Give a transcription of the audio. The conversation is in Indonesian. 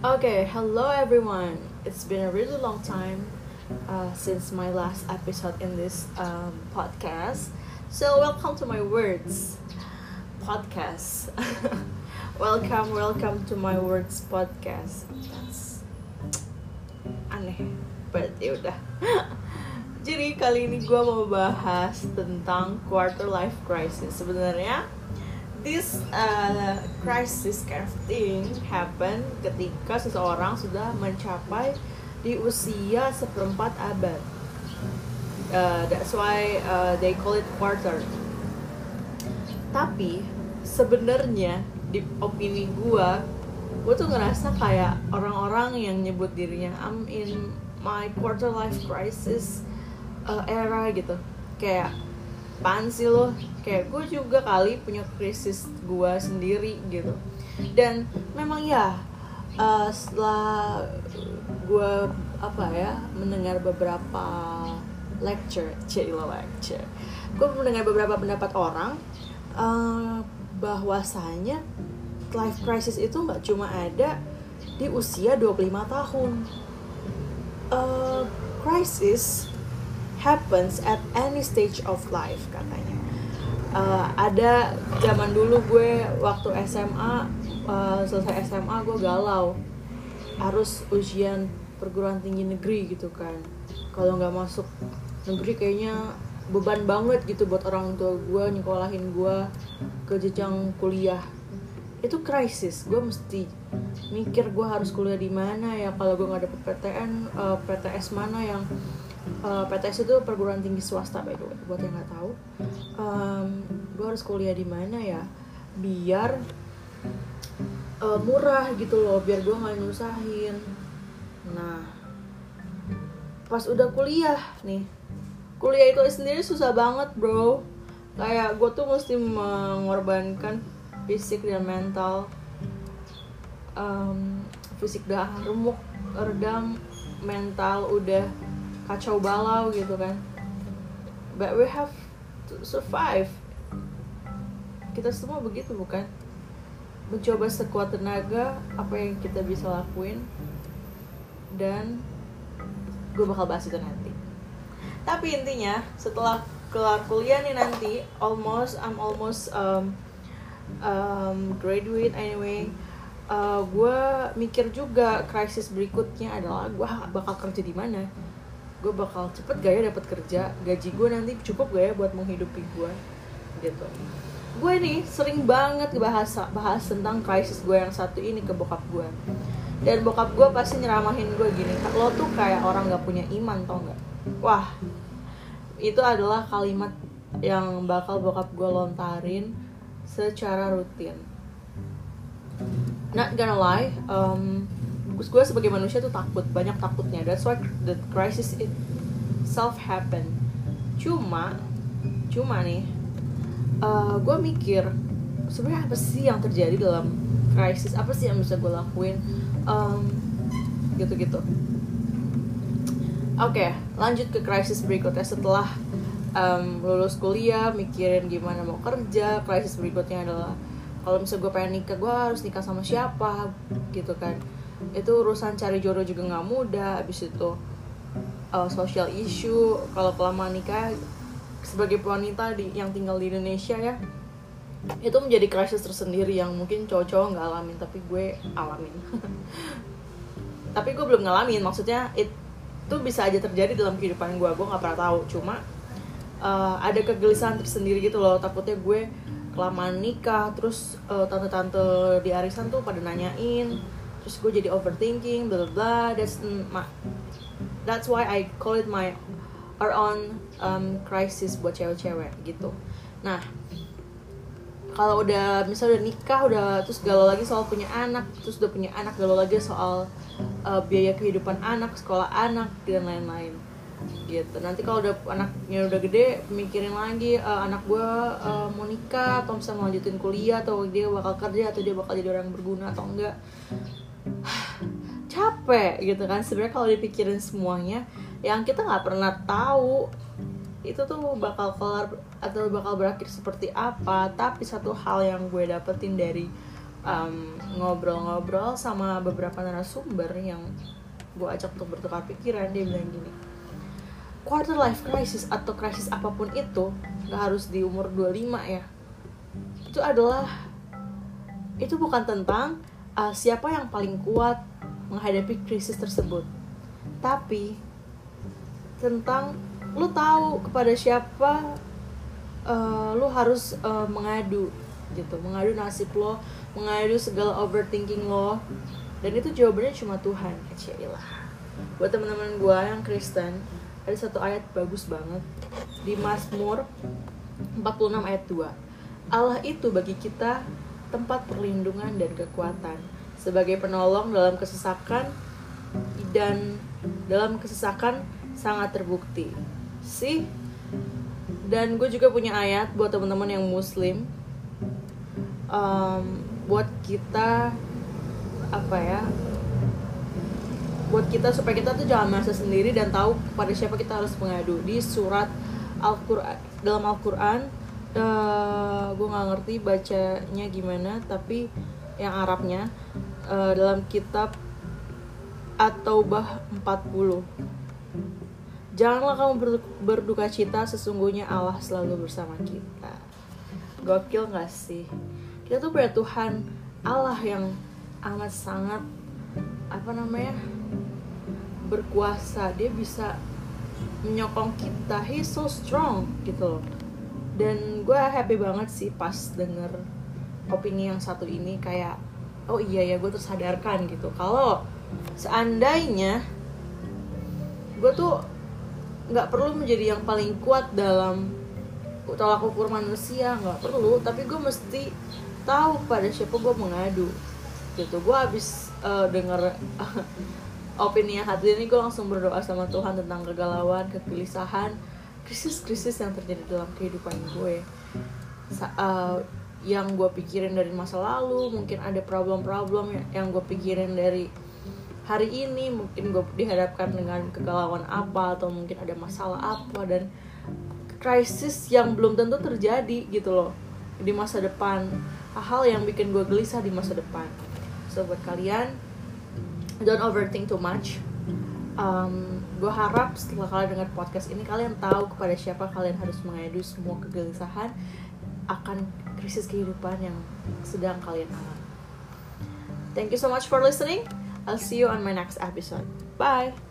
Okay, hello everyone. It's been a really long time uh, since my last episode in this um, podcast. So, welcome to my words podcast. welcome, welcome to my words podcast. That's aneh, but ya udah. Jadi kali ini gue mau bahas tentang quarter life crisis. Sebenarnya this uh, crisis kind of thing happen ketika seseorang sudah mencapai di usia seperempat abad. Uh, that's why uh, they call it quarter. Tapi sebenarnya di opini gue, gue tuh ngerasa kayak orang-orang yang nyebut dirinya I'm in my quarter life crisis uh, era gitu. Kayak pan sih lo? Kayak gue juga kali punya krisis gue sendiri gitu. Dan memang ya uh, setelah gue apa ya mendengar beberapa lecture cilo lecture. Gue mendengar beberapa pendapat orang uh, bahwasanya life crisis itu nggak cuma ada di usia 25 tahun. Uh, crisis happens at any stage of life katanya. Uh, ada zaman dulu gue waktu SMA uh, selesai SMA gue galau harus ujian perguruan tinggi negeri gitu kan. Kalau nggak masuk negeri kayaknya beban banget gitu buat orang tua gue nyekolahin gue ke jenjang kuliah itu krisis gue mesti mikir gue harus kuliah di mana ya kalau gue nggak dapet PTN uh, PTS mana yang uh, PTS itu perguruan tinggi swasta by the way buat yang nggak tahu. Um, gue harus kuliah di mana ya? Biar uh, murah gitu loh biar gue nggak nyusahin. Nah pas udah kuliah nih kuliah itu sendiri susah banget bro. Kayak gue tuh mesti mengorbankan fisik dan mental. Um, fisik dah remuk redam mental udah kacau balau gitu kan. But we have to survive. Kita semua begitu bukan? Mencoba sekuat tenaga apa yang kita bisa lakuin dan gue bakal bahas itu nanti. Tapi intinya setelah kelar kuliah nih nanti almost I'm almost um, um, graduate anyway uh, gue mikir juga krisis berikutnya adalah gue bakal kerja di mana gue bakal cepet gak ya dapat kerja gaji gue nanti cukup gak ya buat menghidupi gue gitu. Gue nih sering banget bahas bahas tentang krisis gue yang satu ini ke bokap gue. Dan bokap gue pasti nyeramahin gue gini lo tuh kayak orang gak punya iman tau gak? Wah itu adalah kalimat yang bakal bokap gue lontarin secara rutin. Not gonna lie um, gue sebagai manusia tuh takut banyak takutnya. That's why the crisis itself happen cuma cuma nih uh, gue mikir sebenarnya apa sih yang terjadi dalam krisis apa sih yang bisa gue lakuin? Um, gitu-gitu. Oke, okay, lanjut ke krisis berikutnya. Setelah um, lulus kuliah, mikirin gimana mau kerja. Krisis berikutnya adalah kalau misalnya gue pengen nikah, gue harus nikah sama siapa, gitu kan. Itu urusan cari jodoh juga nggak mudah. Abis itu uh, social issue, kalau kelamaan nikah sebagai wanita di, yang tinggal di Indonesia ya, itu menjadi krisis tersendiri yang mungkin cowok-cowok nggak alamin, tapi gue alamin. tapi gue belum ngalamin, maksudnya it itu bisa aja terjadi dalam kehidupan gue gue nggak pernah tahu cuma uh, ada kegelisahan tersendiri gitu loh takutnya gue kelamaan nikah terus uh, tante-tante di arisan tuh pada nanyain terus gue jadi overthinking bla bla that's my, that's why I call it my our own um, crisis buat cewek-cewek gitu. Nah kalau udah misalnya udah nikah udah terus galau lagi soal punya anak terus udah punya anak galau lagi soal uh, biaya kehidupan anak sekolah anak dan lain-lain. Gitu. Nanti kalau udah anaknya udah gede mikirin lagi uh, anak gue uh, mau nikah atau bisa melanjutin kuliah atau dia bakal kerja atau dia bakal jadi orang berguna atau enggak capek gitu kan. Sebenarnya kalau dipikirin semuanya yang kita nggak pernah tahu itu tuh bakal kelar atau bakal berakhir seperti apa. Tapi satu hal yang gue dapetin dari um, ngobrol-ngobrol sama beberapa narasumber yang gue ajak untuk bertukar pikiran dia bilang gini quarter life crisis atau krisis apa pun itu nggak harus di umur 25 ya. Itu adalah itu bukan tentang uh, siapa yang paling kuat menghadapi krisis tersebut. Tapi tentang lu tahu kepada siapa uh, lu harus uh, mengadu gitu. Mengadu nasib lo mengadu segala overthinking lo. Dan itu jawabannya cuma Tuhan lah buat teman-teman gue yang Kristen ada satu ayat bagus banget di Mazmur 46 ayat 2 Allah itu bagi kita tempat perlindungan dan kekuatan. Sebagai penolong dalam kesesakan dan dalam kesesakan sangat terbukti. Sih dan gue juga punya ayat buat teman-teman yang muslim. Um, buat kita apa ya buat kita supaya kita tuh jangan merasa sendiri dan tahu pada siapa kita harus mengadu. Di surat Al-Qur'an dalam Al-Qur'an uh, gue nggak ngerti bacanya gimana tapi yang Arabnya uh, dalam kitab At-Taubah 40 Janganlah kamu berduka cita sesungguhnya Allah selalu bersama kita Gokil gak sih? Kita tuh punya Tuhan Allah yang amat sangat Apa namanya? Berkuasa Dia bisa menyokong kita He's so strong gitu loh Dan gue happy banget sih pas denger opini yang satu ini kayak Oh iya ya gue tersadarkan gitu. Kalau seandainya gue tuh nggak perlu menjadi yang paling kuat dalam tolak ukur manusia nggak perlu. Tapi gue mesti tahu pada siapa gue mengadu. Gitu. Gue habis uh, denger uh, opini yang hati ini gue langsung berdoa sama Tuhan tentang kegalauan kegelisahan krisis-krisis yang terjadi dalam kehidupan gue. Sa uh, yang gue pikirin dari masa lalu mungkin ada problem-problem yang gue pikirin dari hari ini mungkin gue dihadapkan dengan kegalauan apa atau mungkin ada masalah apa dan krisis yang belum tentu terjadi gitu loh di masa depan. Hal-hal yang bikin gue gelisah di masa depan. So buat kalian don't overthink too much. Um, gue harap setelah kalian dengar podcast ini kalian tahu kepada siapa kalian harus mengadu semua kegelisahan akan krisis kehidupan yang sedang kalian alami thank you so much for listening I'll see you on my next episode. Bye!